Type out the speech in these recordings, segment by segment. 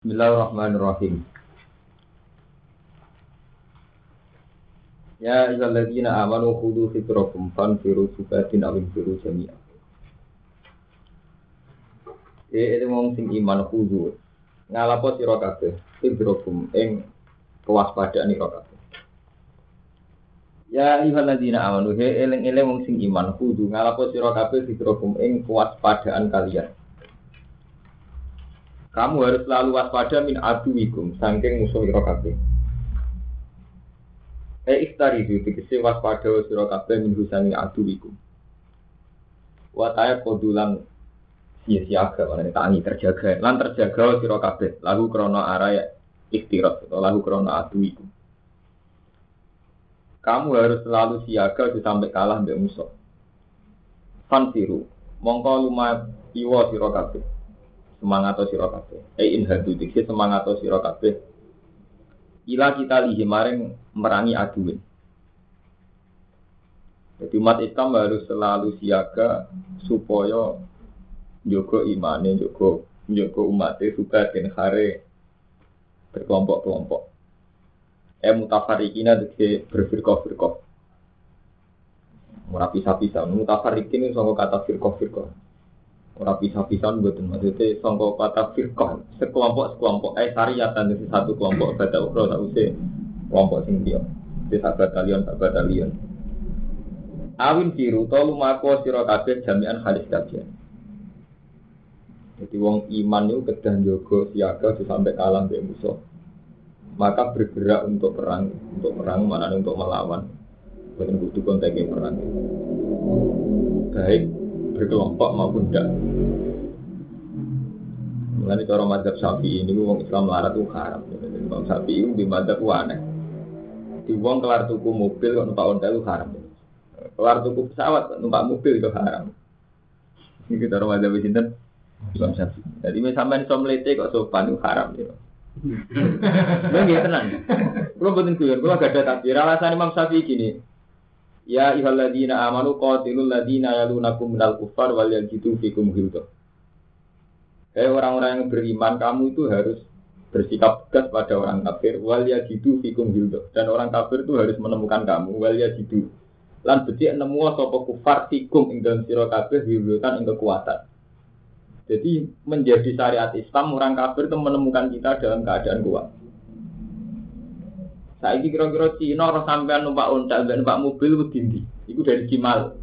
Bismillahirrahmanirrahim. Ya ayyuhalladzina amanu khudhu fitrakum fanfiru subatin aw infiru jami'a. Itu wong sing iman khudhu. Ngalapo sira fitrakum ing kewaspadaan ira kabeh. Ya ayyuhalladzina amanu he eling-eling wong sing iman khudhu ngalapo sira fitrakum ing kewaspadaan kalian. Kamu harus selalu waspada min aduwikum saking musuh ira kabeh. E ikhtari itu tegese waspada sira min husani aduwikum. Wa taya kodulan sia-siaga mana tangi terjaga lan terjaga sira kabeh lagu krana araya ikhtirat atau lagu krana aduwikum. Kamu harus selalu siaga sampai kalah mbek musuh. Fansiru, mongko lumah iwa sira semangat sira kabeh. E in hadu semangat sira kabeh. Ila kita lihi maring merangi aduin. Jadi umat Islam harus selalu siaga supaya jogo imane, jogo jogo umatnya juga dan hare berkelompok-kelompok. Eh mutafarikina dikse berfirqah-firqah. Ora pisah-pisah. Mutafarikin ini sama kata firqah-firqah. Ora pisah-pisah mboten maksudnya sangka kata firqah. Sekelompok sekelompok. Eh syariatan itu satu kelompok ukro tak usah. Kelompok sing dia. Di sahabat batalion batalion. Awin siru to lumako sira kabeh jami'an hadis kabeh. Jadi wong iman itu kedah jogo siaga sampai kalah mbek musuh. Maka bergerak untuk perang untuk perang mana untuk melawan. Bukan butuh konteks perang. Baik berkelompok maupun tidak. Mulai cara madzhab sapi ini wong Islam larat itu haram. Imam sapi itu di madzhab aneh. Di wong kelar tuku mobil kok numpak ontel itu haram. Kelar tuku pesawat numpak mobil itu haram. Ini kita orang madzhab sinten Imam sapi. Jadi misalnya iso mlete kok sopan itu haram ya. Nggih gitu, tenang. Kulo mboten guyon, kulo gak ada takbir. Alasan Imam Syafi'i gini, Ya ayyuhalladzina amanu qatilul ladzina yalunakum minal kufar wal yajidu fikum ghildah. Hei orang-orang yang beriman, kamu itu harus bersikap tegas pada orang kafir wal yajidu fikum ghildah. Dan orang kafir itu harus menemukan kamu wal yajidu. Lan becik nemu sapa kufar fikum ing dalam sira kabeh ghildan ing kekuatan. Jadi menjadi syariat Islam orang kafir itu menemukan kita dalam keadaan kuat. Saiki kira-kira Cina orang sampean numpak unta dan numpak mobil wedi ndi? Iku dari Cimal.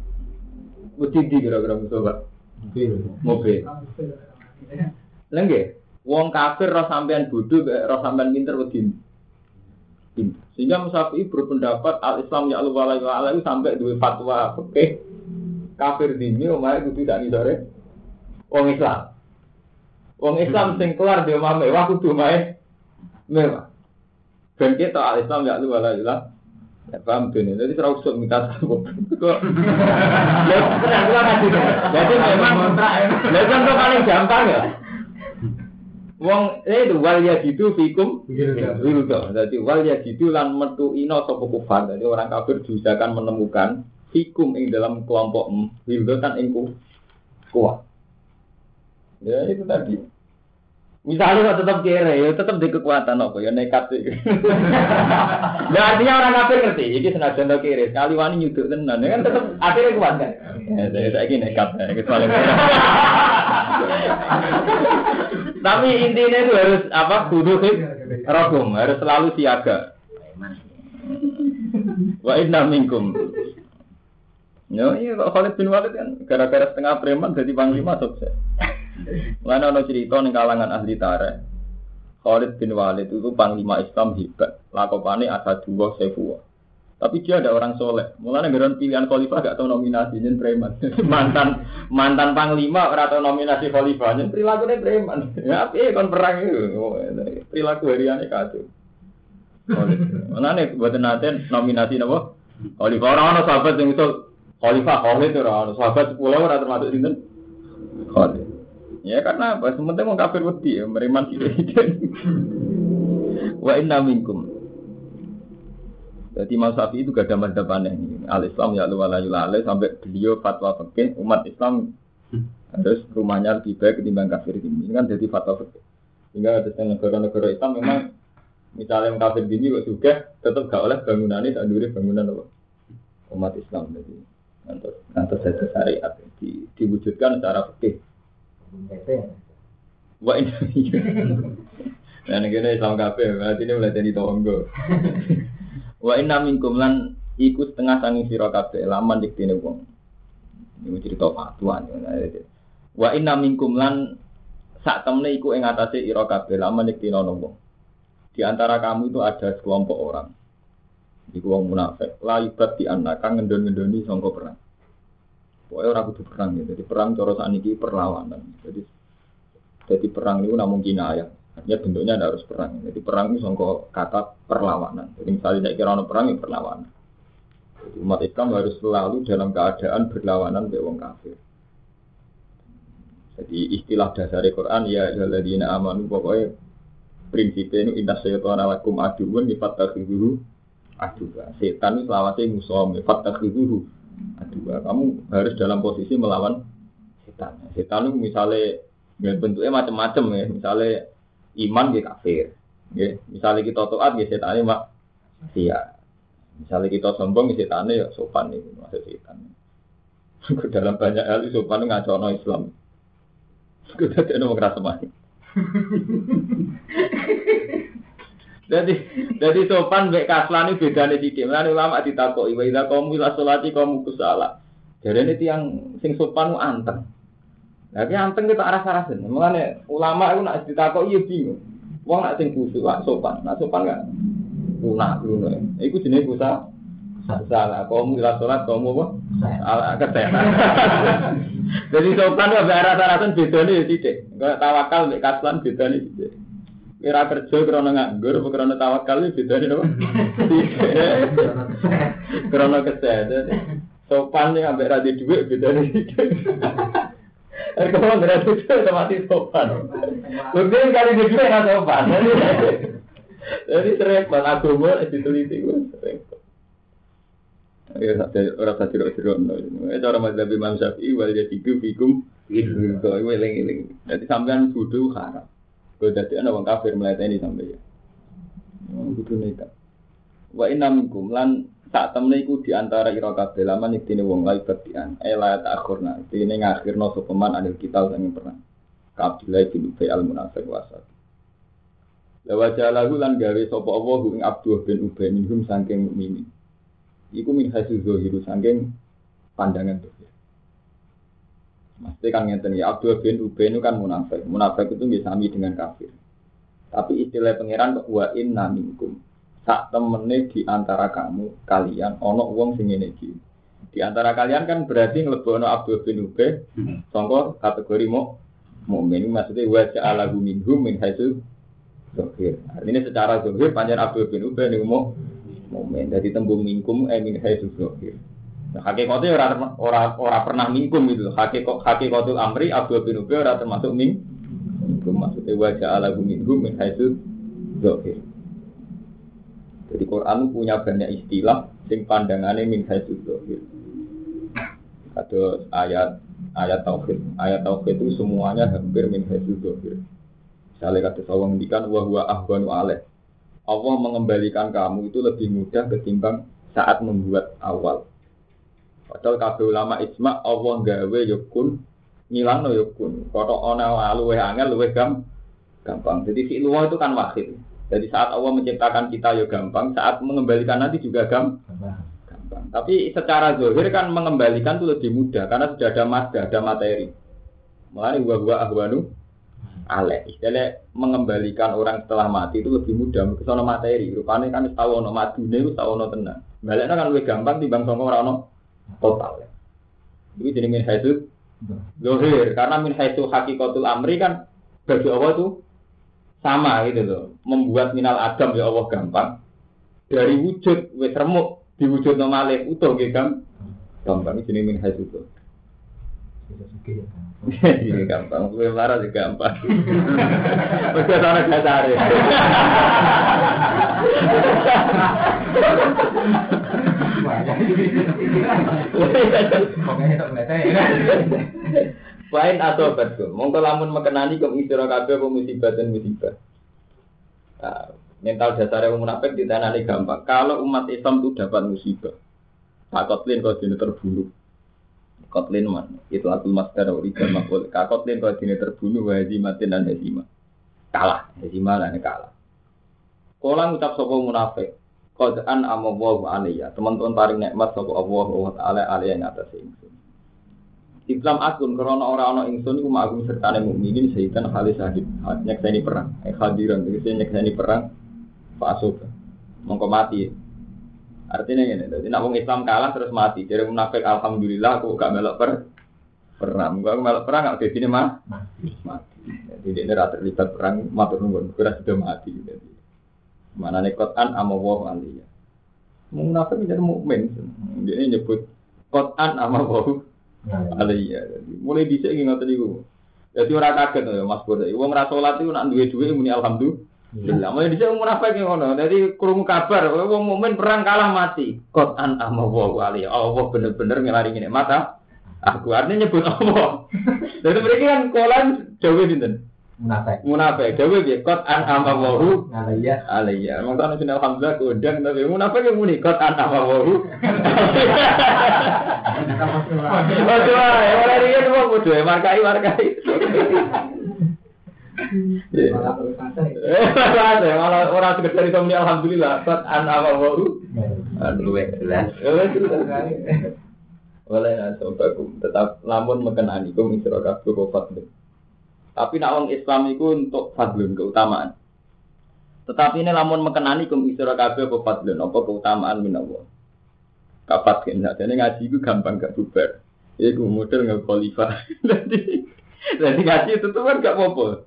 Wedi ndi kira-kira Mustafa? Mobil. Mobil. Lengge, wong kafir roh sampean bodoh, roh sampean pinter wedi Sehingga Musafi berpendapat al Islam ya Allah wa itu sampai dua fatwa oke kafir dini kudu tidak sore wong Islam. Wong Islam sing kelar dia mame mewah kudu omahe mewah. Dan kita al Islam ya lu wala ilah. Ya paham tuh Jadi terus usut minta sanggup. Kok? Jadi memang kontrak ya. Lah paling gampang ya. Wong eh itu wal ya gitu fikum wirudo. Jadi wal ya gitu lan metu ino sapa kufar. Jadi orang kafir juga akan menemukan fikum ing dalam kelompok wirudo kan ing kuat. Ya itu tadi. Misalnya kok tetap kere, ya tetap di kekuatan apa ya nekat sih. nah artinya orang kafir ngerti, ini senajan to kere, sekali wani nyuduk tenan, ya kan tetap akhirnya kuat kan. Ya saya ini nekat, ya kecuali. Tapi intinya itu harus apa? Kudu rogum, harus selalu siaga. Wa inna minkum. Ya, iya Khalid bin Walid kan gara-gara setengah preman jadi panglima sukses. Mana ada cerita nih kalangan ahli tareh. Khalid bin Walid itu panglima Islam hebat. Lakopane ada dua sefuwa. Tapi dia ada orang soleh. Mulanya beron pilihan khalifah gak tahu nominasi jen preman. mantan mantan panglima ora nominasi khalifah jen perilaku preman. Ya tapi kon perang itu. Perilaku hariannya kacau. Nih buat nanti nominasi nabo? Khalifah orang orang sahabat yang itu khalifah Khalid orang sahabat sepuluh orang termasuk sinten Khalid. Ya karena apa? Sementara mau kafir wedi, ya, beriman tidak Wa inna minkum. Jadi Imam Syafi'i itu gak ada aneh. Al Islam ya lu alai sampai beliau fatwa fikih umat Islam harus rumahnya lebih baik ketimbang kafir ini. Ini kan jadi fatwa fikih. Sehingga ada negara-negara Islam memang misalnya yang kafir dini kok juga tetap gak oleh bangunan ini tak bangunan apa umat Islam jadi nanti nanti saja syariat di, diwujudkan secara fikih. Wah ini, nah ini Islam kafir berarti ini mulai jadi tonggo. Wah ini minkum lan ikut setengah sanging sira kabeh laman diktine wong. Ini cerita patuan. Wa inna minkum lan sak temne iku ing atase ira kabeh laman diktine wong. Di antara kamu itu ada sekelompok orang. Iku wong munafik. La ibad di anak kang ngendon-ngendoni sangka perang. Pokoknya orang kudu perang ya. Jadi perang cara saniki perlawanan. Jadi jadi perang itu namun kinayah. Artinya bentuknya ada harus perang. Jadi perang itu sangka kata perlawanan. Jadi misalnya saya kira perang itu perlawanan. Jadi umat Islam harus selalu dalam keadaan berlawanan dengan wong kafir. Jadi istilah dasar Quran ya alladzina amanu pokoknya prinsipnya itu inna syaitana lakum aduun fattakhidhuhu aduwa. Setan itu selawase musuh fattakhidhuhu aduwa. Kamu harus dalam posisi melawan setan. Setan itu misalnya ya bentuknya macam-macam ya. Misalnya iman dia kafir. Ya. Misalnya kita taat ya setannya mak sia. Misalnya kita sombong, setannya ya sopan nih, maksud setan. dalam banyak hal sopan ngacono Islam. Kita tidak mau keras Jadi jadi sopan baik kaslan itu beda nih di Mana ulama ditakoki wa idza qamu ila sholati qamu kusala. Jadi ini tiang sing sopan anteng. Tapi anteng kita arah arahin Mengenai ulama itu nak ditakoki iya bingung. Wong nak sing kusuk sopan, nak sopan kan punah dulu nih. Iku jenis busa salah. Kamu ila sholat kamu apa? Salah kesehatan. Jadi sopan ya rata-rata beda nih titik. Kalau tawakal mek kaslan beda nih titik. Kira kerja karena nganggur, karena tawakal ini beda nih? Karena kesehatan. Sopan nih ambek radi duit beda nih kalau nggak ada duit, otomatis sopan. Mungkin kali di duit nggak sopan. Jadi sering ban agama diteliti gue sering. Ya, orang tadi roh roh no. Itu orang mazhab Imam Syafi'i wal jadiku fikum itu gue eling eling. Jadi sampean kudu haram. Gue jadi anak orang kafir melayani sampai ya. Kudu nekat. Wa inna minkum lan tak temne iku di antara ira kabeh laman iktine wong lain betian. Eh la ta'khurna. Ini ngakhirno sopeman anil kita sing pernah. Kabilai bin Ubay al munafiq wasat. Lawa jalahu lan gawe sapa Allah ing Abdul bin Ubay minhum saking mukminin. Iku min hasil zahiru saking pandangan tuh. Mesti kan ngeten ya Abdul bin Ubay itu kan munafik. Munafik itu bisa sami dengan kafir. Tapi istilah pangeran wa inna minkum. Sak temene di antara kamu kalian ono wong sing ngene iki. Di antara kalian kan berarti nglebono Abdul bin Ubay hmm. sangka kategori mau mukmin maksudnya wa ja'ala minhum min haitsu Zohir. Artinya secara zohir panjang Abdul bin Ubay ini mau momen dari tembung mingkum eh min haisu zohir. Nah, hakikatnya orang orang pernah mingkum itu. Hakikat hakikatul amri Abdul bin Ubay orang termasuk ming. Mingkum maksudnya wajah ala minhum min haisu zohir. Jadi Quran punya banyak istilah sing pandangannya min haisu zohir. Ada ayat ayat tauhid. Ayat tauhid itu semuanya hampir min haisu zohir. Misalnya kata Allah ngendikan wahwa ahwanu alaih. Allah mengembalikan kamu itu lebih mudah ketimbang saat membuat awal. Padahal kabeh ulama ijma Allah gawe yukun ngilang no yukun. Koto ona luwe angel luwe gam gampang. Jadi si luwa itu kan wahid. Jadi saat Allah menciptakan kita ya gampang, saat mengembalikan nanti juga gam gampang. Tapi secara zahir kan mengembalikan itu lebih mudah karena sudah ada madda, ada materi. Mulai gua gua ahwanu aleh. Istilahnya mengembalikan orang setelah mati itu lebih mudah. Kesono materi. Rupanya kan tahu ono madune itu tahu ono tenang. Baliknya kan lebih gampang bang songko orang ono total. Jadi jadi min haisu zohir. Karena min haisu hakikatul amri kan bagi Allah itu sama gitu loh. Membuat minal adam ya Allah gampang. Dari wujud wes remuk diwujud normalnya utuh gitu kan. Gampang ini min haisu zohir. Ini gampang, gue marah juga gampang. Oke, sana gak cari. Wain atau betul. Mongko lamun mekenani kok isira kabeh apa musibah dan musibah. Mental dasarnya wong munafik ditanani gampang. Kalau umat Islam itu dapat musibah, takotlin kau dini terbunuh. Kotlin man, itu aku master rijal makul. Kakotlin kau dini terbunuh, wajimatin dan hezimah. Kalah, hezimah dan kalah. Kala ngucap sapa munafik, qad an amawu alaiya. Teman-teman paring nikmat sapa Allah wa taala alaiya ing atas ingsun. Islam akun karena orang orang ingsun iku ma'akum sertane mukminin sehitan kali sahid. Nyekseni perang, eh hadiran tegese nyekseni perang Fasuka. Mongko mati. Artinya ini, jadi nak Islam kalah terus mati. Jadi munafik alhamdulillah aku gak melok per perang. Gua melok perang gak jadi mah mati. Jadi dia rata terlibat perang matur nuwun, sudah mati. Jadi Mana nih Quran ama wah aliyah. Munafik jadi mukmin. Dia nyebut Quran ama wah aliyah. Mulai bisa ingat tadi gue. Jadi orang kaget ya Mas Pur. Wong ra salat iku nak duwe-duwe muni alhamdulillah. Mulai dhisik munafik ngono. Jadi krungu kabar wong mukmin perang kalah mati. Quran ama wah aliyah. Allah bener-bener ngelari ngene mata. Aku artinya nyebut Allah. Jadi mereka kan kolan jauh dinten munafik. Munafik. Dewe piye? Kot an ama wahu alayya. Alayya. Mong ana sing alhamdulillah kodang tapi munafik yang muni. Kot an ama wahu Waduh, ya ora riyen wong kudu markai markai. Malah orang sekedar itu muni alhamdulillah. Kot an ama wahu. Aduh, jelas. Oleh nasobakum tetap lamun mekenani kum isra kabeh kofat. Tapi nak wong Islam itu untuk fadlun keutamaan. Tetapi ini lamun mekenani kum isra kabeh apa fadlun apa keutamaan minallah. Kapat kena. Jadi ngaji itu gampang gak bubar. Iku model nggak kualifikasi. Jadi jadi ngaji itu tuh kan gak apa-apa.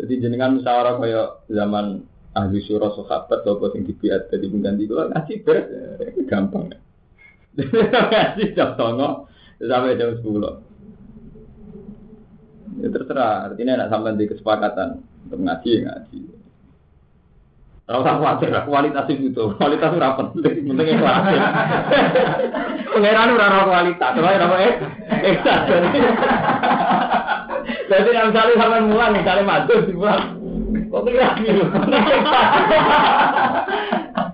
Jadi jenengan musyawarah kayak zaman ahli surah sahabat atau sing dibiat jadi pengganti itu ngaji beres gampang. ngaji jam songo sampai jam sepuluh. Ya terserah, artinya nak sampai di kesepakatan untuk ngaji ngaji. Kalau tak khawatir, kualitas itu kualitas itu rapat, penting ikhlas. Pengiran ora kualitas, ora eh, ikhlas. Jadi misalnya sampai mulang, misalnya madu, dibuang, kok kira gitu?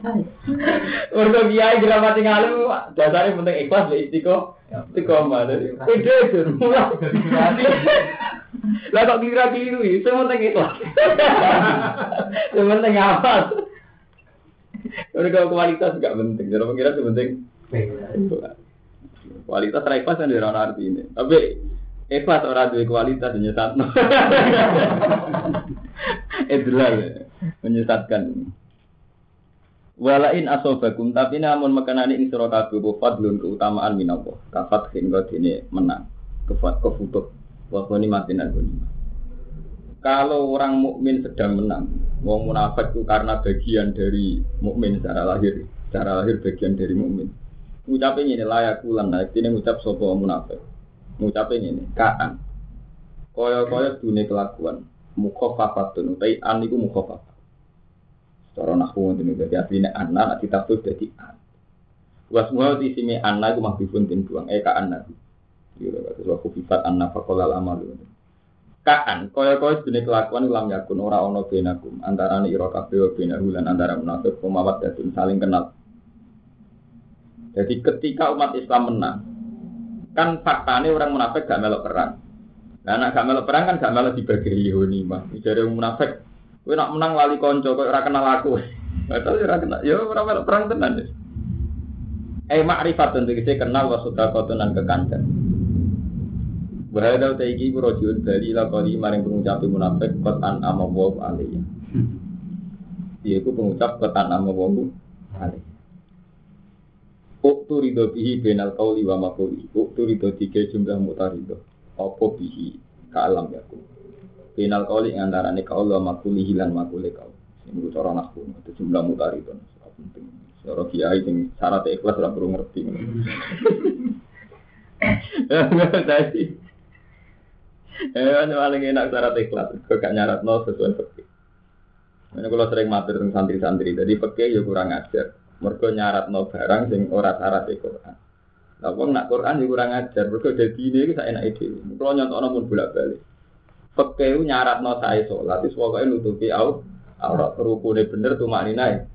Untuk kiai jelas mati ngalim, dasarnya penting ikhlas, ya istiqo, istiqomah. Itu, mulai. Lah kok kira keliru itu penting ikhlas. Yang penting apa? Kalau kualitas gak penting, jadi pengira penting. Kualitas ikhlas kan arti ini. Tapi ikhlas orang dua kualitas menyesat. Itulah menyesatkan. Walain asobakum tapi namun makanani ing sira kabeh fadlun keutamaan minallah. Kafat hingga dene menang. Kefat kefutuh. Waboni mati nagoni. Kalau orang mukmin sedang menang, wong munafik itu karena bagian dari mukmin secara lahir, secara lahir bagian dari mukmin. Ngucapin ini layak ulang, nah ini ngucap sopo munafik. Ngucapin ini kaan. Koyo koyo dunia kelakuan, mukhofafatun, tapi an itu mukhofafat. Cara nahu jadi aslinya anna nak ditafsir jadi an. Wasmuha di sini anna itu mahbibun tin buang, eh kaan nabi. Gitu, terus waktu sifat anna fakolal amal. Kaan, kaya kaya jenis kelakuan lam yakun ora ono benakum antara ni iro kabeh wa benahu lan antara munafik pemawat dan saling kenal. Jadi ketika umat Islam menang, kan faktanya orang munafik gak melok perang. Nah, anak gak melok perang kan gak melok dibagi Yahudi mah. Jadi munafik, kowe nak menang lali konco, kowe ora kenal aku. Betul ora kenal, yo ora melok perang tenan. Eh makrifat tentu kita kenal wa sudakotunan kekancan. Wahada taiki rojul dari la kali maring pengucap munafik kotan ama wa alaiya. Ku pengucap kotan ama wa alaiya. Uktu ridho bihi benal kauli wa makuli. Uktu ridho tiga jumlah mutarido. Apa bihi kaalam yaku. Benal kauli antarane kaul wa makuli hilan makuli kau. Ini cara nakku. Itu jumlah mutarido. Penting. Cara kiai sing syarat ikhlas ora perlu ngerti. Jadi Eh, paling enak syarat ikhlas. Gue gak nyarat nol sesuai fakir. Ini kalau sering matur dengan santri-santri, jadi fakir ya kurang ajar. Mereka nyarat nol barang sing ora syarat Quran. Lah wong nak Quran ya kurang ajar, mergo dadi ini sak enake dhewe. Kulo nyontokno pun bolak-balik. Fikih nyaratno sae salat, wis pokoke nutupi au aurat rukune bener tuh maknine.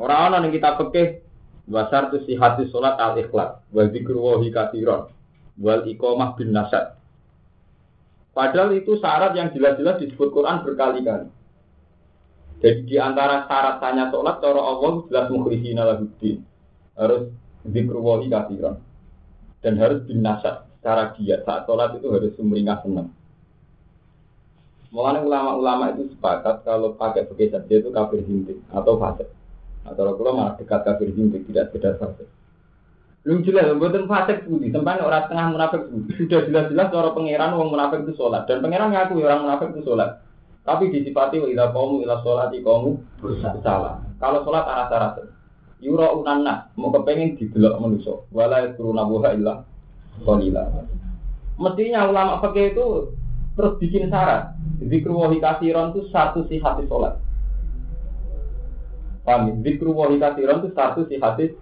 Ora ana ning kitab fikih wasar tu sihati salat al ikhlas wa zikru wa hikatiron wal iqamah bin nasab. Padahal itu syarat yang jelas-jelas disebut Quran berkali-kali. Jadi di antara syarat tanya sholat, cara Allah jelas mukhlisina lahuddin. Harus zikruwahi kathiran. Dan harus bin nasab. Secara giat saat sholat itu harus sumringah senang. Mulanya ulama-ulama itu sepakat kalau pakai pakai saja itu kafir hindik atau fasik. Atau kalau malah dekat kafir hindik tidak sekedar fasik. Belum jelas, buatan fasik budi. Sampai orang tengah munafik budi. Sudah jelas-jelas cara pangeran orang munafik itu sholat. Dan pangeran ngaku orang munafik itu sholat. Tapi disifati wa idza qamu ila sholati qamu salah. Kalau sholat arah arah Yura unanna mau kepengen didelok manusia. Wala yakuruna buha illa qalila. Mestinya ulama pakai itu terus bikin syarat. Zikru wa kasiron itu satu hati sholat. Paham? Ya? Zikru wa kasiron itu satu hati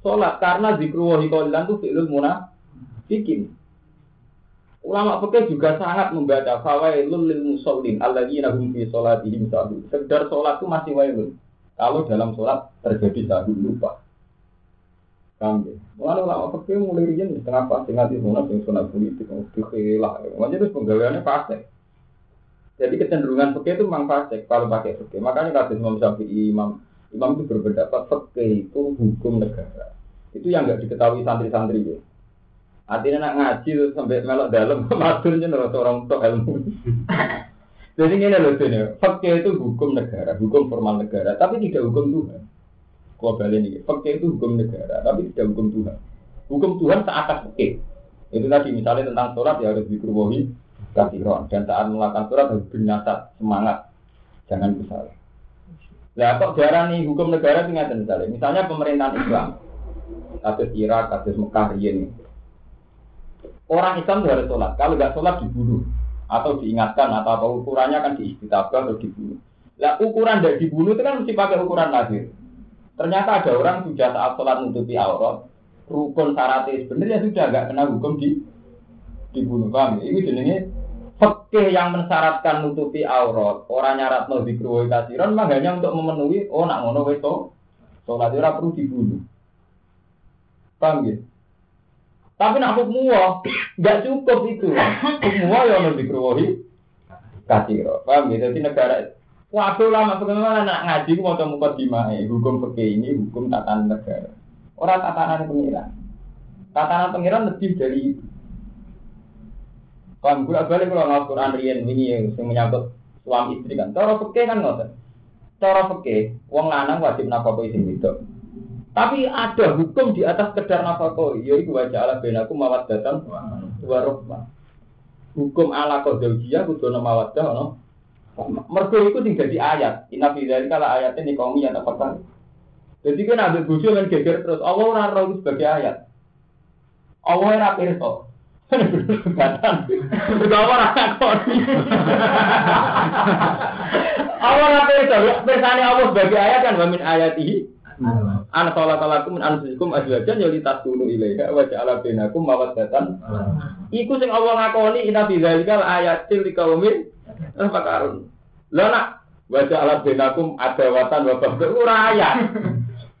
sholat karena zikru wa qalilan itu fi'lul munafikin. Ulama fikih juga sangat membaca fawailul lil musallin alladzina hum fi sholatihim sahun. Sekedar sholat itu masih wailun. Kalau dalam sholat terjadi sahun lupa. Kambing. Mulai ulama fikih mulai setengah pas sing ati sunat sing sunat politik dikhilah. Makanya itu penggaliannya pasti. Jadi kecenderungan fikih itu memang pasti kalau pakai fikih. Makanya kata Imam Syafi'i, Imam Imam itu berpendapat fikih itu hukum negara. Itu yang nggak diketahui santri-santri ya. Artinya nak ngaji terus sampai melok dalam, maturnya nurut orang tua ilmu. Jadi ini loh ini, fakir itu hukum negara, hukum formal negara, tapi tidak hukum Tuhan. Kalau kalian ini, fakir itu hukum negara, tapi tidak hukum Tuhan. Hukum Tuhan seatas fakir. Itu tadi misalnya tentang sholat ya harus dikerubuhi kasiron dan saat melakukan sholat harus bernasat semangat, jangan bersalah. Nah kok nih hukum negara tinggal misalnya, misalnya pemerintahan Islam, kasus Irak, kasus Mekah, ini Orang Islam harus sholat. Kalau nggak sholat dibunuh atau diingatkan atau apa ukurannya kan diistitabah atau dibunuh. Nah ukuran dari dibunuh itu kan mesti pakai ukuran lahir. Ternyata ada orang sudah saat sholat nutupi aurat, rukun syaratnya sebenarnya sudah nggak kena hukum di dibunuh kami. Ya? Ini jenenge fakih yang mensyaratkan nutupi aurat, orang nyarat mau dikruwi kasiran, hanya untuk memenuhi oh nak ngono wes sholat ora perlu dibunuh. Paham ya? Tapi nak hukum nggak cukup itu. Hukum ya lebih keruhi kasiro. Paham ya? Jadi negara Waduh lama bagaimana nak ngaji mau temu dimai hukum pergi ini hukum tatanan negara. Orang tatanan pengiran. Tatanan pengiran lebih dari itu. Kan gue balik kalau nggak Quran rian ini yang menyangkut suami istri kan. Cara pergi kan nggak Cara pergi, uang lanang wajib nafkah itu itu. Tapi ada hukum di atas kedar nafkah, yaitu wajah Allah benaku mawat datang warokma. Hukum ala kodojia kudu nama wadah no. Mergo itu tinggal di ayat. Inna fi dzalika la ayatin kaum yang apa Jadi kan ambil bojo kan geger terus. Allah ora roh sebagai ayat. Allah ora pirsa. Batan. Udah ora takoni. Allah ora pirsa. Pirsane Allah sebagai ayat kan wa min ayatihi Anak sholat alakum min anfusikum azwajan ya litaskunu ilaiha wa ja'ala bainakum mawaddatan. Iku sing Allah ngakoni inna fi dzalikal ayatil liqaumin tafakarun. Lah nak wa ja'ala bainakum adawatan wa baghdha ora ayat.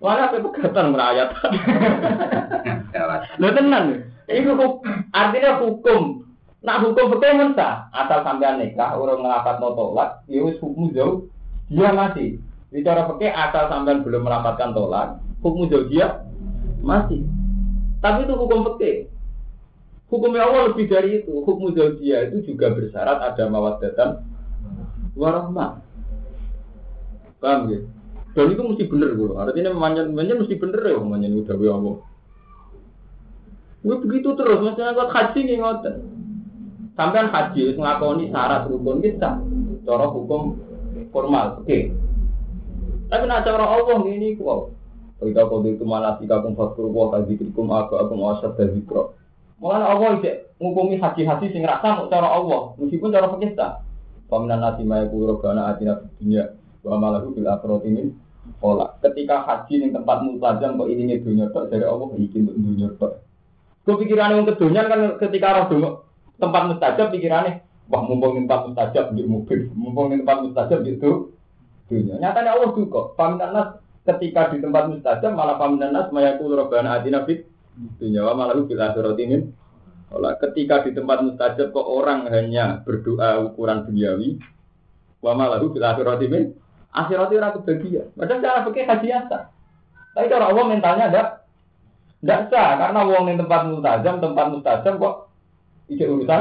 Wala pegatan merayat. Lho tenan. Iku artinya hukum. Nak hukum betul mentah asal sampean nikah orang ngelapat tolak, ya wis hukum jauh dia masih Bicara pakai asal sampean belum melamatkan tolak, hukum dia masih. Tapi itu hukum pakai. Hukumnya Allah lebih dari itu. Hukum dia itu juga bersyarat ada mawaddatan warahmah. Paham ya? Dan itu mesti bener gue. Artinya manjan manjan mesti bener ya manjan udah gue Allah. Gue begitu terus, maksudnya gue haji nih ngoten. Sampai haji ngakoni syarat rukun kita, cara hukum formal, oke. Okay. Tapi nak cara Allah ini kok. Kita kau itu malah jika kamu fakir wah tadi kum aku aku asal dari kro. Malah Allah itu ngukumi haji-haji sing rasa cara Allah, meskipun cara kita. Peminan nasi maya kuro karena hati dunia wa malahu bil akhirat ini pola. Ketika haji yang tempat mutajam kok ini dunia tok dari Allah bikin untuk dunia tok. Gue pikirannya yang kedonyan kan ketika roh dulu tempat mustajab pikirannya, wah mumpung tempat mustajab di mobil, mumpung tempat mustajab itu dunia. Nyatanya Allah juga, paminan ketika di tempat mustajab malah paminan nas mayakul robbana adina fit dunia wa malah bila ini. Olah, ketika di tempat mustajab kok orang hanya berdoa ukuran duniawi, wa malahu bil akhirati min akhirati ora kebahagiaan. Padahal cara fikih haji Tapi cara Allah mentalnya ada tidak sah karena wong di tempat mustajab, tempat mustajab kok ijek urusan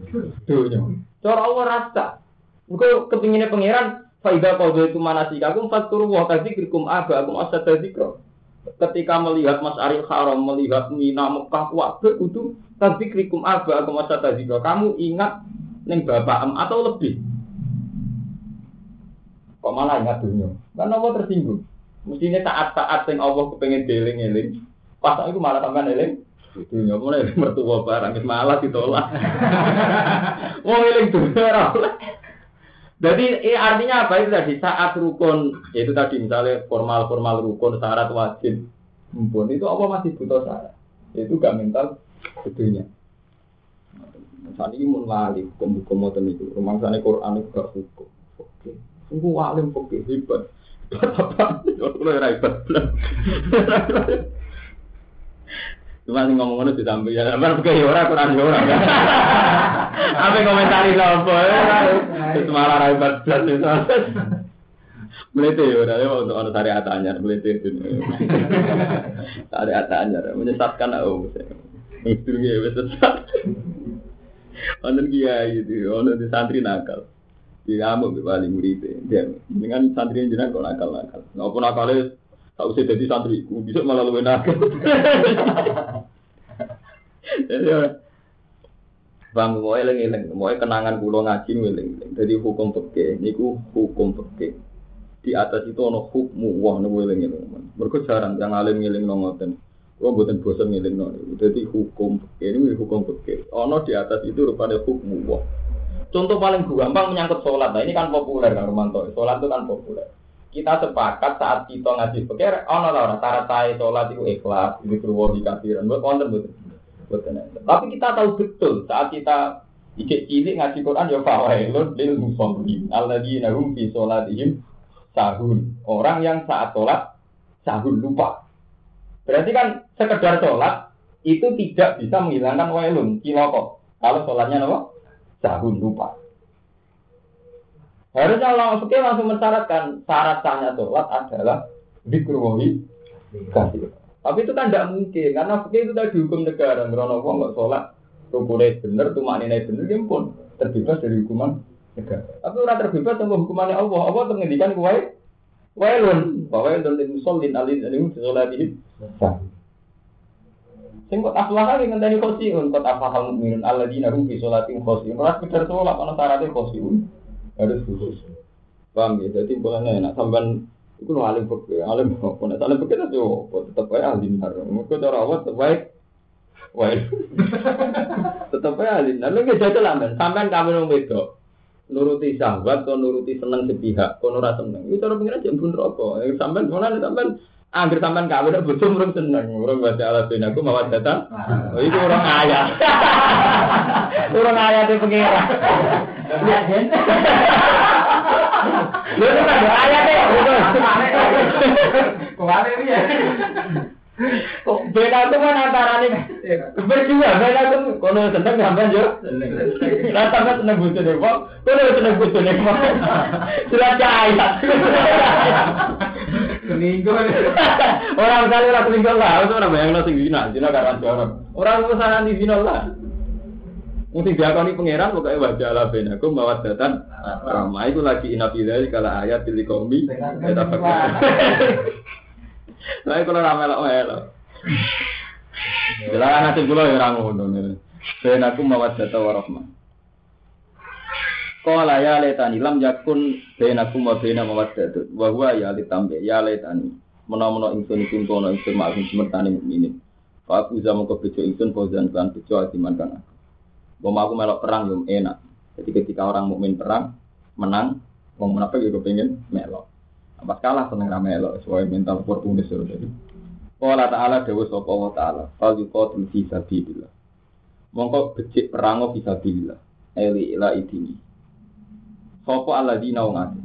dunia. Cara Allah rasa. Engko kepinginnya pangeran faida qadha itu manasikakum faturu wa tadzikrukum aba akum asad dzikra. Ketika melihat Mas Arif Haram, melihat Mina Mekah Wabah itu tadzikrukum aba akum asad dzikra. Kamu ingat ning bapak atau lebih. Kok malah ingat dunia? Karena Allah tersinggung. Mestinya saat-saat yang Allah kepengen deling-eling, Pas itu malah tambah eling. Dunia mulai mertua barang malah ditolak. Mau eling dunia Jadi artinya apa itu tadi saat rukun yaitu tadi misalnya formal formal rukun syarat wajib mumpun itu apa masih butuh syarat itu gak mental dunia. Saat ini mun lali hukum-hukum moten itu rumah sana Quran itu gak hukum. Oke, sungguh walim oke hebat. Apa? Kalau hebat. Cuma sing ngomong ngono ditampi ya. Buka ya ora Quran ya ora. Apa komentari sapa? Wis malah ra blas itu. Melete ya ora ya untuk ono syariat anyar melete itu. Syariat anyar menyesatkan aku. Itu ya wis sesat. Kiai itu, ono di santri nakal. Di kamu paling murid dia. Dengan santri jenengan kok nakal-nakal. Napa nakale tak usah jadi santri, bisa malah lebih nakal. Bang, mau eling eling, mau kenangan kulo ngaji eling eling. Jadi hukum peke, niku hukum peke. Di atas itu ono hukmu wah nopo eling eling. Mereka jarang yang alim eling nongoten. Wah buatan bosan ngiling nol. Jadi hukum peke ini hukum peke. Ono di atas itu rupanya hukmu wah. Contoh paling gampang menyangkut sholat. Nah ini kan populer kan Romanto. Sholat itu kan populer. Kita sepakat saat kita ngaji pikir, ono lah orang syarat saya sholat itu ikhlas, itu keluar di kafiran. Buat konten betul. Tapi kita tahu betul saat kita ijek cilik ngaji Quran ya fawailun lil musallin alladzina hum fi sholatihim sahun. Orang yang saat sholat sahun lupa. Berarti kan sekedar sholat itu tidak bisa menghilangkan wailun kiloko. Kalau sholatnya apa? Sahun lupa. Harusnya Allah fikih langsung mensyaratkan syarat sahnya sholat adalah dikruwahi kasih. Tapi itu kan tidak mungkin karena fikih itu tadi hukum negara. Merono wong nggak sholat rukunnya bener, tuh maknanya bener, dia pun terbebas dari hukuman negara. Tapi orang terbebas sama hukumannya Allah. Allah menghentikan kue wailun bahwa yang dari musallin alin alim sholatihim Sing kok aflah kali ngenteni khosiun, kok afahal mukminun alladzina hum fi sholatihim khosiun. Ora sekedar sholat ana syaratnya khosiun. harus khusus paham ya jadi bukan enak sampean itu no alim pekir alim apa Nek alim pekir itu apa tetap aja alim nar mungkin cara apa wae wae. Tetep aja alim nar Lha nggak jadi lamben sampean kami mau wedok. nuruti sahabat atau nuruti seneng sepihak kono ora seneng. itu cara pengen aja bun rokok sampean mana nih sampean Angger sampean kawin udah bojo murung seneng, murung baca ala bin aku mawat datang. Oh, itu orang ayah. orang ayah itu pengira. Lihat Lu itu kan ayah deh, itu. Ke mana ini ya? Beda itu kan antara nih berdua, beda itu kono seneng sampean yo. Lah sampean seneng bojone kok, kono seneng bojone kok. Sudah cahaya. Selingkuh. Orang kali orang selingkuh lah, itu orang bayang nasi zina, zina karena jorok. Orang pesanan di zina lah. Mungkin dia kau pangeran pokoknya wajah lah ben aku bawa datan ramai itu lagi inapidari kalau ayat pilih kombi kita pakai. Nah kalau ramai lah melo. Jelas nanti pulau ya orang ngono nih. Ben aku bawa data warahmah. Kala ya letani lam yakun bainakum wa baina mawaddatun wa huwa ya litambe ya letani menawa-menawa ingsun iki kono ingsun maksud semertane mukminin. Fa aku zamu ke bejo ingsun fauzan kan bejo atiman kan. Bom aku melok perang yo enak. Jadi ketika orang mukmin perang menang, wong menapa yo pengen melok. Apa kalah seneng ra melok, sesuai mental oportunis jadi. Qala ta'ala dawa sapa wa ta'ala, fal yuqatil fi sabilillah. Mongko becik perango fi sabilillah. Eli ila idini. Sapa alladzina wong akeh.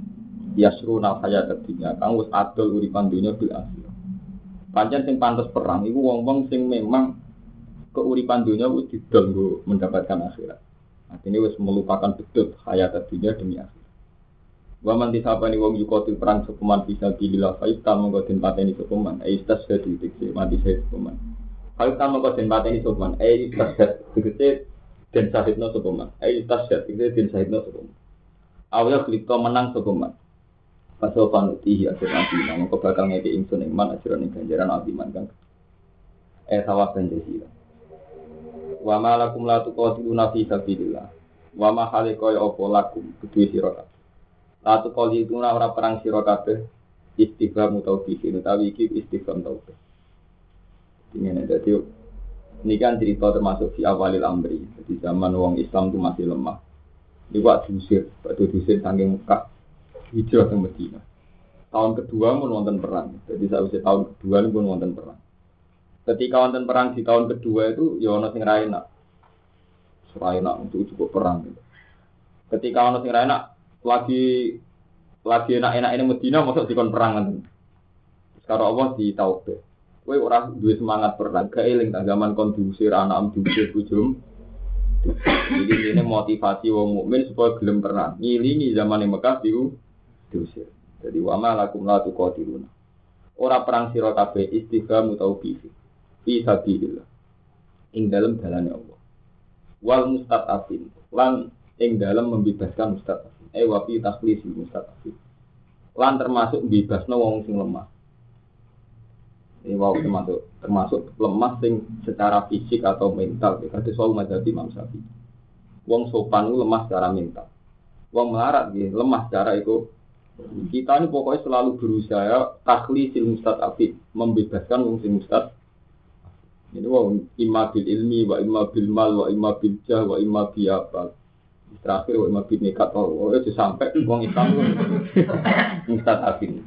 Yasruna hayat dunya kang wis adol uripan dunya bil akhir. Pancen sing pantes perang iku wong-wong sing memang keuripan dunia wis didol mendapatkan akhirat. Artinya wis melupakan betul hayat dunia demi akhirat. Wa man disabani wong yukotil perang sepeman bisa bilillah fa iftal mongko den pateni sepeman ai tas jadi dikse mati saya sepeman. Fa iftal mongko den pateni sepeman ai tas dikse den sahidno sepeman ai tas dikse den sahidno sepeman. Awya klipto menang sepeman. Pasal panuti ya nanti nang kok bakal ngeke ingsun iman ing ganjaran abiman kan. Eh sawah benjira. Wa ma lakum la tuqatiluna fi sabilillah. Wa ma halika ya apa lakum kudu sira Latu kali itu ora perang sira kabeh istighfar mutawfiqin utawi iki istighfar tauhid. Ini ini kan cerita termasuk di awalil amri. Jadi zaman wong Islam itu masih lemah. Waktu diusir, waktu diusir saking Mekah, hijrah ke Medina. Tahun kedua pun wonten perang. Jadi saya tahun kedua pun wonten perang. Ketika wonten perang di tahun kedua itu, ya ono sing enak. untuk cukup perang. Gitu. Ketika ono sing ra lagi lagi enak-enak ini Medina masuk dikon perang nanti. Sekarang Allah di taubat. Kowe ora duwe semangat perang, tak zaman kon diusir anak am diusir bujum. Jadi ini motivasi wong mukmin supaya gelem perang. Ngilingi zaman yang Mekah diu diusir. Jadi wa ma lakum la tuqatiluna. Ora perang sira kabeh istighfar utawa bifi. Fi sabilillah. Ing dalam dalane Allah. Wal mustadafin lan ing dalam membebaskan mustadafin eh wafi takhlis mustaqim lan termasuk bebasno wong sing lemah ini wow termasuk termasuk lemah sing secara fisik atau mental ya kata soal mazhab Imam Syafi'i. Wong sopan lemah secara mental. Wong melarat gitu lemah secara itu kita ini pokoknya selalu berusaha takhlisil mustadafin membebaskan wong sing mustad ini wong imma bil ilmi wa imma bil mal wa imma bil jah wa imma bi apa. Terakhir wa mabit nekat oh itu sampai uang Islam Ustaz Afin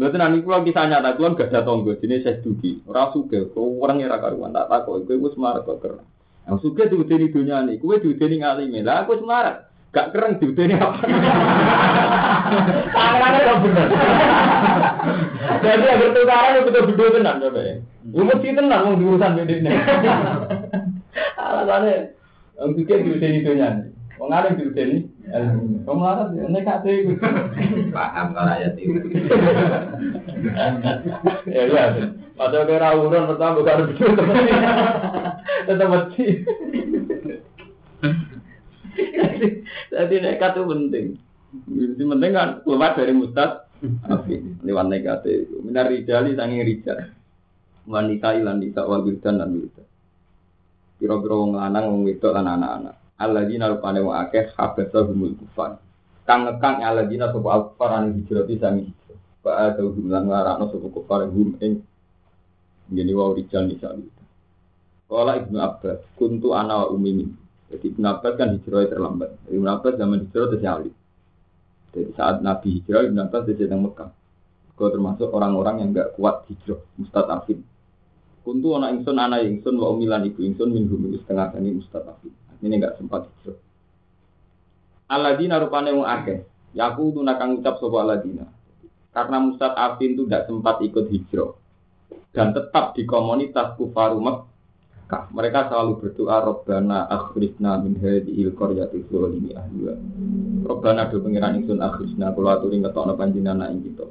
Lalu nanti kalau kisah nyata kalau gak ada tonggo jenis saya dugi. Suka kau orang yang karuan tak takut gue semarat kok keren yang suka tuh di dunia ini gue di dunia ngalim lah aku semarat gak keren di dunia apa? Tangan gak bener. Jadi agar tukaran itu betul betul tenang coba ya. Umur sih tenang mau diurusan bedanya alasannya yang suka di dunia ini Wong alim diudeni ilmu. Wong larat nekat iku. Paham kalau ayat itu. Ya ya. Padahal kira urun pertama bukan betul tetap mati. Jadi nekat itu penting. Itu penting kan keluar dari mustad. Lewat nekat itu. Minar rijali sangi rijal. Wanita ilan nisa wal dan wildan. Piro-piro wong lanang wong wedok lan anak-anak. Alladzina rupane wa akeh habasa humul kufar kang ngekang alladzina sapa al-kufar an hijrah bisa hijrah wa ada hum lan ngarakno sapa kufar hum ing ngene wa rijal nisa Kala Ibnu Abbas, kuntu ana wa umimi. Jadi Ibnu Abbas kan hijrahnya terlambat. Ibnu Abbas zaman hijrah itu alif. Jadi saat Nabi hijrah, Ibnu Abbas di sedang Mekah. Kau termasuk orang-orang yang enggak kuat hijrah, mustadafin. Kuntu ana ingsun ana ingsun wa umilan ibu ingsun min hum setengah kani mustadafin. Ini enggak sempat hijrah. Aladina rupane wong akeh. Yaku tuh nakang ucap sopo aladina. Karena Mustad Afin itu tidak sempat ikut hijrah dan tetap di komunitas kufaru Mekah. Mereka selalu berdoa Robbana akhrisna min hadhil qaryati dzalimi ahliha. Robbana do pengiran ingsun akhrisna kula aturi ngetokno panjenengan ing kita.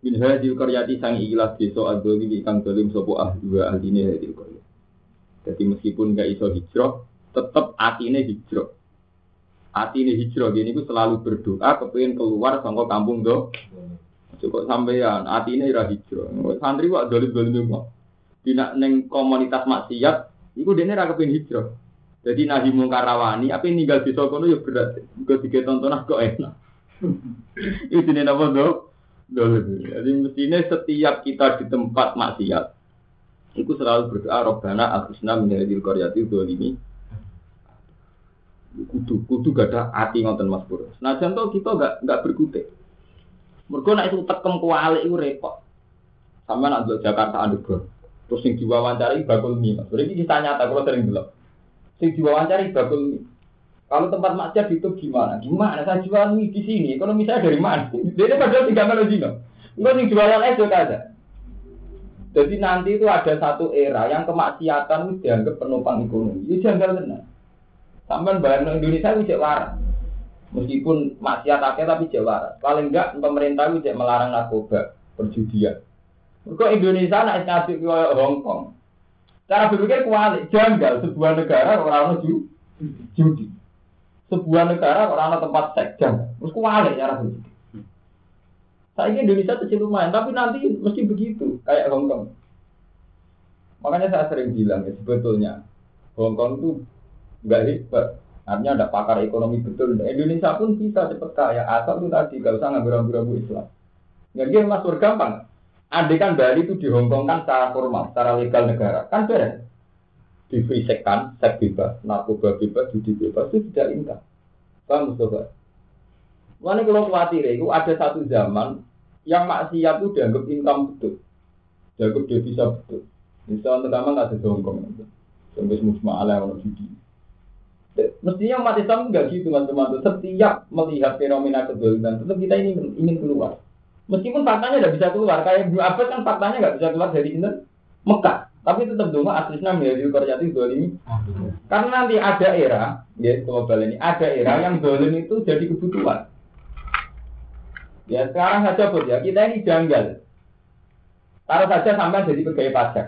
Min hadhil qaryati sang ikhlas desa adzalimi kang dolim sapa ahliha ahline hadhil qaryah. Jadi meskipun nggak iso hijrah, tetap hati ini hijrah. Ini hijrah, gini itu selalu berdoa kepengen keluar sama kampung do. Cukup sampean, ini ira hijrah. Santri kok dolim dolim mau. Tidak neng komunitas maksiat, itu dia ora kepengen hijrah. Jadi nahi mungkarawani, apa yang tinggal di Sokono ya berat. Gue tiga tontonan kok enak. itu jenis apa do? Jadi mestinya setiap kita di tempat maksiat, itu selalu berdoa Robbana akhusna min hadil qaryati dzalimi kudu kudu gak ada hati ngoten Mas Pur. Nah contoh kita gak gak berkutik. Mergo nek itu tekem kuali itu repot. Sama nak Jakarta underground. Terus sing diwawancari bakul mie. Mas. Berarti kita nyata kalau sering bilang. Sing diwawancari bakul mie. Kalau tempat maksiat itu gimana? Gimana saya jual mie di sini? Kalau misalnya dari mana? Dia padahal tidak mau zina. Enggak sing jualan es ada. Jadi nanti itu ada satu era yang kemaksiatan itu dianggap penopang ekonomi. Itu janggal benar. Sampai bayang Indonesia itu cek waras. Meskipun maksiat akhir tapi cek waras. Paling enggak pemerintah itu melarang narkoba, perjudian. Kok Indonesia nak ngasih ke Hong Kong. Cara berpikir kuali, janggal sebuah negara orang ju judi. Sebuah negara orang tempat seks. Terus kuali cara berpikir. Saya Indonesia kecil lumayan, tapi nanti mesti begitu kayak Hong Kong. Makanya saya sering bilang ya sebetulnya Hong Kong itu nggak hebat. Artinya ada pakar ekonomi betul. Indonesia pun bisa cepat kaya asal itu tadi gak usah ngambil rambu-rambu Islam. Nggak dia mas gampang. Andai kan Bali itu di Hong Kong kan secara formal, secara legal negara, kan beres. Difrisekkan, seks bebas, narkoba bebas, judi bebas, itu tidak income. Paham Mustafa? Mana kalau khawatir itu ada satu zaman yang maksiat itu dianggap income betul. Dianggap devisa betul. Misalnya pertama nggak ada Hong Kong. Sampai semua ala judi. Mestinya umat Islam nggak gitu mas-mas. Setiap melihat fenomena kedoliman, tetap kita ini ingin keluar. Meskipun faktanya tidak bisa keluar, kayak Ibnu Abbas kan faktanya nggak bisa keluar dari ini Mekah. Tapi tetap dong aslinya menjadi kerjati ini. Karena nanti ada era, ya global ini, ada era yang dolim itu jadi kebutuhan. Ya sekarang saja bos ya, kita ini janggal. Taruh saja sampai jadi pegawai pajak.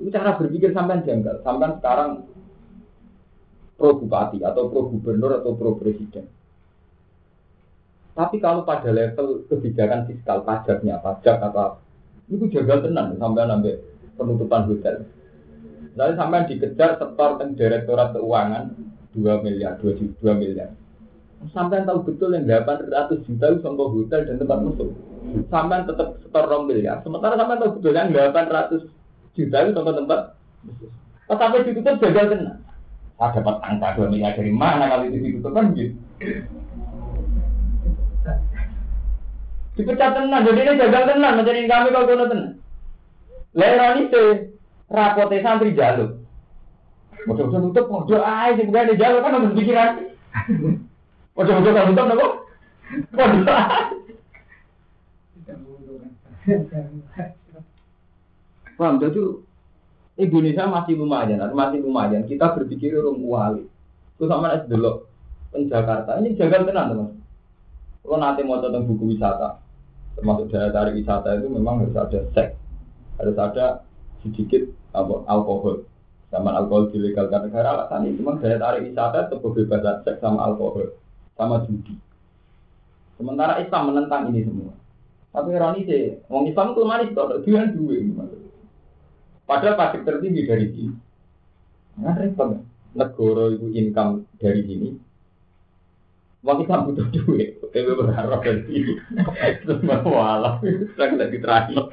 Itu cara berpikir sampai janggal. Sampai sekarang pro bupati atau pro gubernur atau pro presiden. Tapi kalau pada level kebijakan fiskal pajaknya, pajak apa, itu jaga tenang sampai sampai penutupan hotel. Lalu sampai dikejar setor ke direktorat keuangan 2 miliar, 2, 2 miliar. Sampai tahu betul yang 800 juta itu contoh hotel dan tempat musuh. Sampai tetap setor 2 miliar. Sementara sampai tahu betul yang 800 juta itu contoh tempat musuh. Sampai ditutup jaga tenang. Saya dapat angka 2 miliar dari mana kalau itu ditutup kan gitu. Dipecat tenan, jadi ini gagal tenan, mencari kami kalau kono tenan. Leron itu rapote santri jaluk. Mojo-mojo nutup, mojo aja sih bukan di jaluk kan harus pikiran. Mojo-mojo kalau nutup nopo? Mojo Paham, jadi Indonesia masih lumayan, masih lumayan. Kita berpikir orang wali. Terus sama es dulu, Jakarta ini jaga tenan teman. Kalau nanti mau tentang buku wisata, termasuk daya tarik wisata itu memang harus ada seks, harus ada sedikit apa, alkohol. Zaman alkohol dilegalkan negara alasan itu memang daya tarik wisata itu kebebasan seks sama alkohol, sama judi. Sementara Islam menentang ini semua. Tapi ironi sih, orang Islam itu manis kok, dua dua. Padahal pasti tertinggi dari sini. Nah, repot. Negara itu income dari sini, Wong kita butuh duit, tapi berharap dari itu. Terus mau alam, sekarang tidak.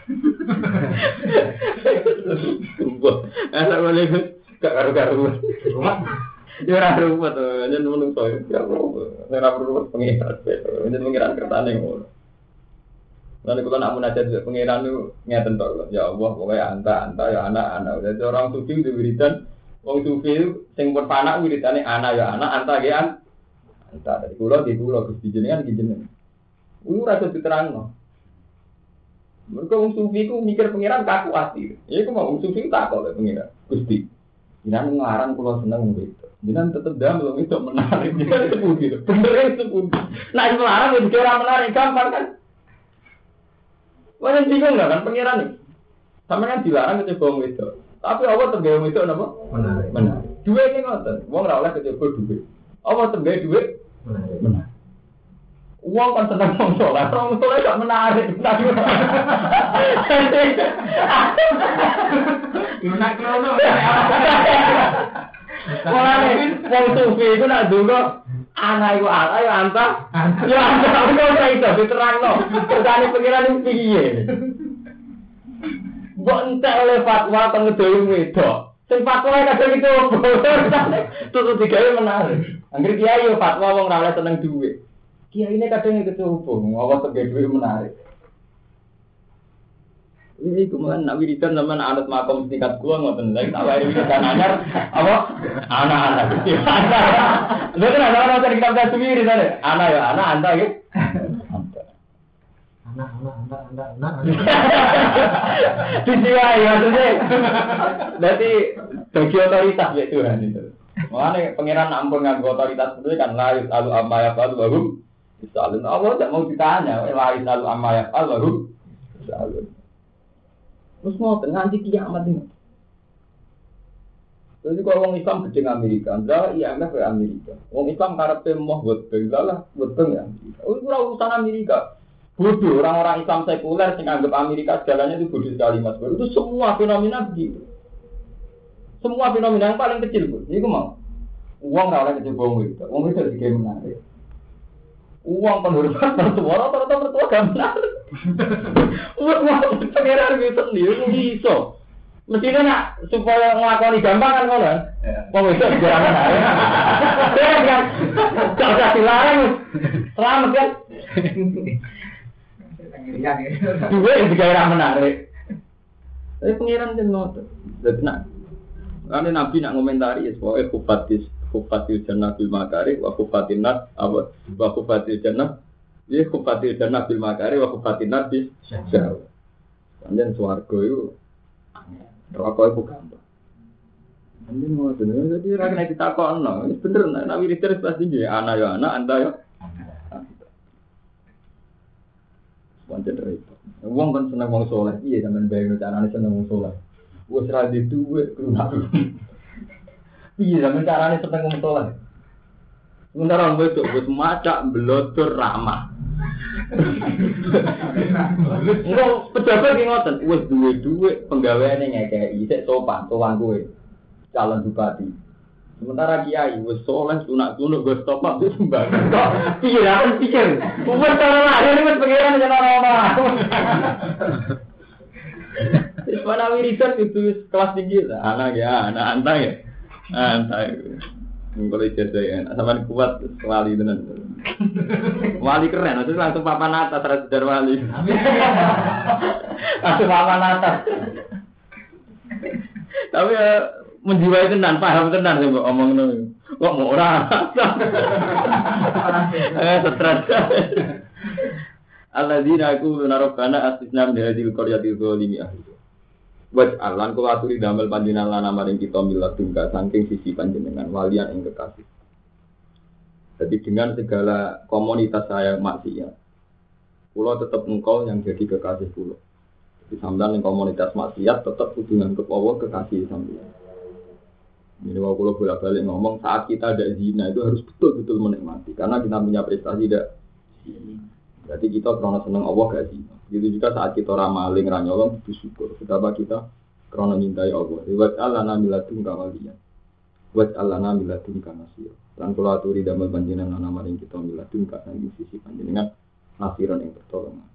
Sumpah, assalamualaikum. Gak karu-karuan. Ya ora ruwet, yen menungso ya ora ruwet pengiran. Yen pengiran kertane ngono. Lalu kalau nak munajat juga pengiran itu ngeten tok. Ya Allah, pokoknya anta, anta ya anak, anak. Jadi orang sufi itu wiridan, wong sufi sing berpanak wiridane anak ya anak, anta ya Entah dari pulau di pulau Gusti jenengan di jenengan. Rasa diterang no. Mereka wong sufi ku mikir pangeran kaku hati. Ya aku mau wong sufi tak kok pangeran. Gusti. Jangan ngarang pulau seneng gitu. Jangan tetep belum itu menarik. Jangan sebut gitu. Bener sebut. Nah itu melarang itu orang menarik gampang kan. Wanen bingung nggak kan pengiran nih? Sama kan dilarang itu bohong itu. Tapi Allah tembel itu nama? Menarik. Menarik. Dua ini ngotot. Uang rawa lah kecil berdua. Allah tembel dua? Menarik. Menarik. Uang kan tetap mau sholat, wong mau sholat gak menarik Menarik Menarik Menarik Menarik Menarik Menarik Menarik Menarik anak iku ala ya anta. Ya anta aku ora iso diterangno. Kerjane pengiran iki piye? Mbok entek oleh fatwa pengedoyo wedok. Sing fatwa kadang itu terus digawe menarik. Angger kiai yo fatwa wong ora oleh seneng duit. Kiai ini kadang ikut hubung, awas sebagai duit menarik. Ini kemudian nak wiridan zaman anak makom tingkat gua ngoten lagi tak wae wiridan anyar apa anak-anak. Lha kan ada orang cari kitab tasbih tadi. Anak ya anak anta ya. Anak, anak, anak, anak, anak. Disiwai maksudnya. Berarti bagi otoritas ya Tuhan itu. Makanya pangeran ampun nganggo otoritas itu kan layu lalu amma ya fal bahum Misalnya Allah tidak mau ditanya, layu lalu amma ya fal bahum Misalnya. Terus mau nganti kiamat ini. Jadi kalau orang Islam gede Amerika, enggak enggak ke Amerika. Orang Islam karena mau buat lah buat ya. Oh, itu urusan Amerika. Bodoh orang-orang Islam sekuler yang anggap Amerika segalanya itu bodoh sekali mas. Itu semua fenomena begitu. Semua fenomena yang paling kecil pun. Ini mau. Uang nggak oleh kecil bohong itu. Uang itu juga menarik. Uang penghormatan mertua, rata-rata mertua gak menarik. Uang mau pengeran gitu sendiri, bisa. Mestinya nak supaya ngelakoni gampang kan kalau Wong itu juga menarik. Ya kan, gak usah dilarang. Selamat kan. Dua yang juga menarik. Tapi pengiran ngotot. Jadi nak, karena Nabi nak ngomentari ya, pokoknya kufatis, kufatil jannah bil makari, wa kufatin nat, apa, wa kufatil jannah, ya kufatil jannah bil makari, wa kufatin nat bis jauh. Kemudian suarga itu, rokok itu gampang. Ini mau bener, jadi rakyat kita kok no, ini bener, nah, nabi Rizal pasti dia, anak ya anak, anda ya. Repot. Wong kan seneng wong soleh, iya sampean bayang carane seneng wong soleh. Wes ra di duwe keluar. Iya sampean carane seneng soleh. Sementara wong wedok wis macak blotor ramah. Enggak pejabat ki ngoten, wis duwe duwe penggaweane ngekeki, sik sopan, sowan kowe. Calon bupati. Sementara kiai wis soleh sunak sunuk gue stop up mbak. Kok pikir aku pikir. Wis cara lahir wis pengiran jeneng ora Wis mana wiridan itu kelas tinggi lah. Anak ya, anak antang ya. Antang. Kalau ijazah ya, sama kuat wali tenan. Wali keren, itu langsung papan atas terus dari wali. langsung papan atas. Tapi ya menjiwai tenan, paham tenan sih omong ngono. Kok mau ora? Eh stres. Alladzina aku narokana asisna min hadil qaryati zalimi ahli. Waj alan kula aturi damel panjenengan lan maring kita milat tunggal saking sisi panjenengan walian ing kekasih. Jadi dengan segala komunitas saya maksiat, pulau tetap engkau yang jadi kekasih pulau. Jadi sampean komunitas maksiat tetap hubungan ke Allah kekasih sampean. Ini kalau kalau bolak balik ngomong saat kita ada zina itu harus betul-betul menikmati karena kita punya prestasi tidak Berarti kita karena senang Allah gak zina. Gitu juga saat kita ramaling ranyolong syukur. Betapa kita karena mintai Allah. Buat Allah namilatun kawalian. Buat Allah namilatun kanasir. Dan kalau aturi damel panjenengan nama maring kita milatun kasang sisi panjenengan nasiran yang pertolongan.